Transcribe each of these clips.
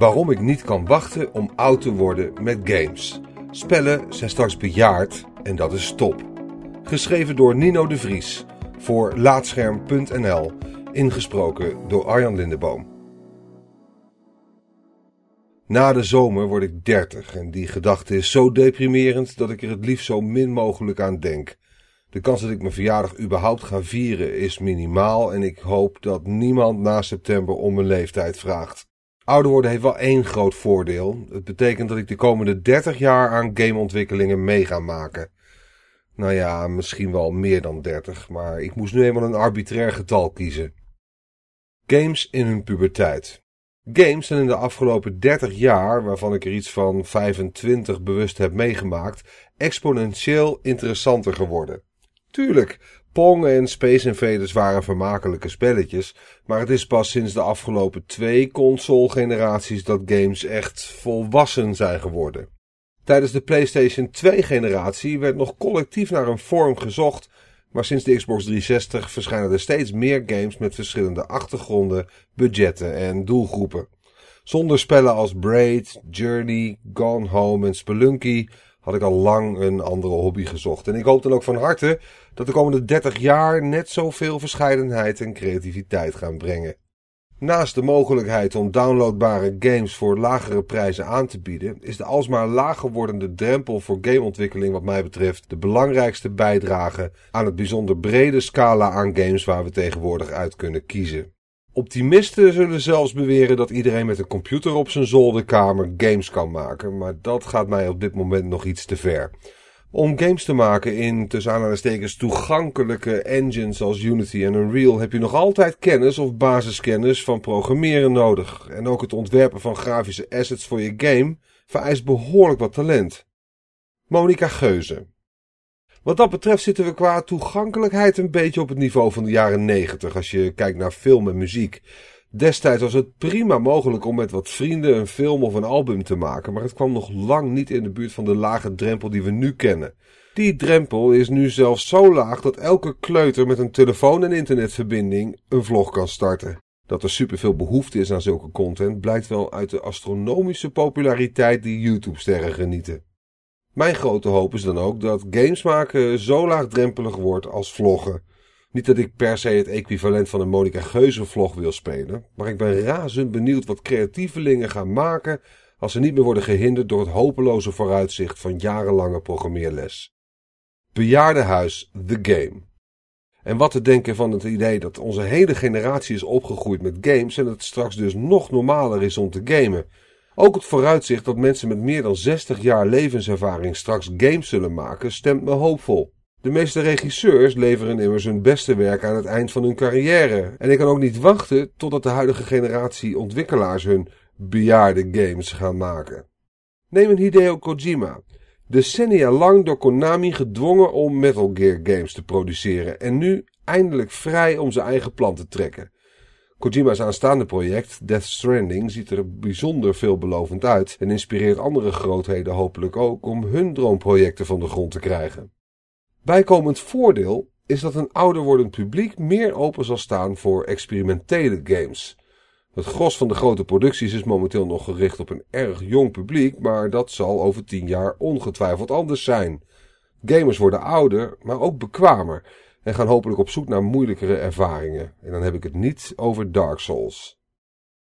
Waarom ik niet kan wachten om oud te worden met games. Spellen zijn straks bejaard en dat is top. Geschreven door Nino de Vries voor Laatscherm.nl. Ingesproken door Arjan Lindeboom. Na de zomer word ik 30 en die gedachte is zo deprimerend dat ik er het liefst zo min mogelijk aan denk. De kans dat ik mijn verjaardag überhaupt ga vieren is minimaal en ik hoop dat niemand na september om mijn leeftijd vraagt. Ouder worden heeft wel één groot voordeel. Het betekent dat ik de komende 30 jaar aan gameontwikkelingen mee ga maken. Nou ja, misschien wel meer dan 30, maar ik moest nu eenmaal een arbitrair getal kiezen. Games in hun puberteit. Games zijn in de afgelopen 30 jaar, waarvan ik er iets van 25 bewust heb meegemaakt, exponentieel interessanter geworden. Tuurlijk, Pong en Space Invaders waren vermakelijke spelletjes, maar het is pas sinds de afgelopen twee console-generaties dat games echt volwassen zijn geworden. Tijdens de PlayStation 2-generatie werd nog collectief naar een vorm gezocht, maar sinds de Xbox 360 verschijnen er steeds meer games met verschillende achtergronden, budgetten en doelgroepen. Zonder spellen als Braid, Journey, Gone Home en Spelunky had ik al lang een andere hobby gezocht. En ik hoop dan ook van harte dat de komende 30 jaar net zoveel verscheidenheid en creativiteit gaan brengen. Naast de mogelijkheid om downloadbare games voor lagere prijzen aan te bieden, is de alsmaar lager wordende drempel voor gameontwikkeling wat mij betreft de belangrijkste bijdrage aan het bijzonder brede scala aan games waar we tegenwoordig uit kunnen kiezen. Optimisten zullen zelfs beweren dat iedereen met een computer op zijn zolderkamer games kan maken, maar dat gaat mij op dit moment nog iets te ver. Om games te maken in tussen aanhalingstekens toegankelijke engines als Unity en Unreal heb je nog altijd kennis of basiskennis van programmeren nodig. En ook het ontwerpen van grafische assets voor je game vereist behoorlijk wat talent. Monica Geuze. Wat dat betreft zitten we qua toegankelijkheid een beetje op het niveau van de jaren 90 als je kijkt naar film en muziek. Destijds was het prima mogelijk om met wat vrienden een film of een album te maken, maar het kwam nog lang niet in de buurt van de lage drempel die we nu kennen. Die drempel is nu zelfs zo laag dat elke kleuter met een telefoon en internetverbinding een vlog kan starten. Dat er superveel behoefte is aan zulke content blijkt wel uit de astronomische populariteit die YouTube-sterren genieten. Mijn grote hoop is dan ook dat games maken zo laagdrempelig wordt als vloggen. Niet dat ik per se het equivalent van een Monica Geuze vlog wil spelen, maar ik ben razend benieuwd wat creatievelingen gaan maken als ze niet meer worden gehinderd door het hopeloze vooruitzicht van jarenlange programmeerles. Bejaardenhuis The Game. En wat te denken van het idee dat onze hele generatie is opgegroeid met games en het straks dus nog normaler is om te gamen. Ook het vooruitzicht dat mensen met meer dan 60 jaar levenservaring straks games zullen maken, stemt me hoopvol. De meeste regisseurs leveren immers hun beste werk aan het eind van hun carrière. En ik kan ook niet wachten totdat de huidige generatie ontwikkelaars hun bejaarde games gaan maken. Neem een Hideo Kojima. Decennia lang door Konami gedwongen om Metal Gear games te produceren en nu eindelijk vrij om zijn eigen plan te trekken. Kojima's aanstaande project, Death Stranding, ziet er bijzonder veelbelovend uit en inspireert andere grootheden hopelijk ook om hun droomprojecten van de grond te krijgen. Bijkomend voordeel is dat een ouder wordend publiek meer open zal staan voor experimentele games. Het gros van de grote producties is momenteel nog gericht op een erg jong publiek, maar dat zal over tien jaar ongetwijfeld anders zijn. Gamers worden ouder, maar ook bekwamer en gaan hopelijk op zoek naar moeilijkere ervaringen. En dan heb ik het niet over Dark Souls.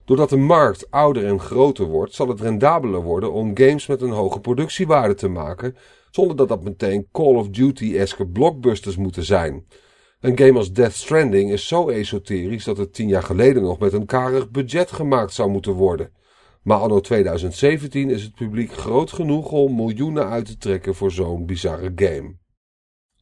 Doordat de markt ouder en groter wordt, zal het rendabeler worden om games met een hoge productiewaarde te maken, zonder dat dat meteen Call of Duty-eske blockbusters moeten zijn. Een game als Death Stranding is zo esoterisch dat het tien jaar geleden nog met een karig budget gemaakt zou moeten worden. Maar anno 2017 is het publiek groot genoeg om miljoenen uit te trekken voor zo'n bizarre game.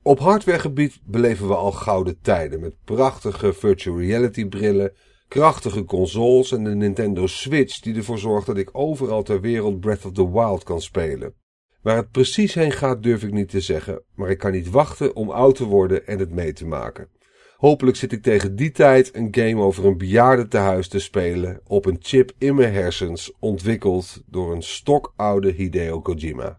Op hardwaregebied beleven we al gouden tijden met prachtige virtual reality brillen, krachtige consoles en de Nintendo Switch die ervoor zorgt dat ik overal ter wereld Breath of the Wild kan spelen. Waar het precies heen gaat durf ik niet te zeggen, maar ik kan niet wachten om oud te worden en het mee te maken. Hopelijk zit ik tegen die tijd een game over een bejaarde tehuis te spelen op een chip in mijn hersens, ontwikkeld door een stokoude Hideo Kojima.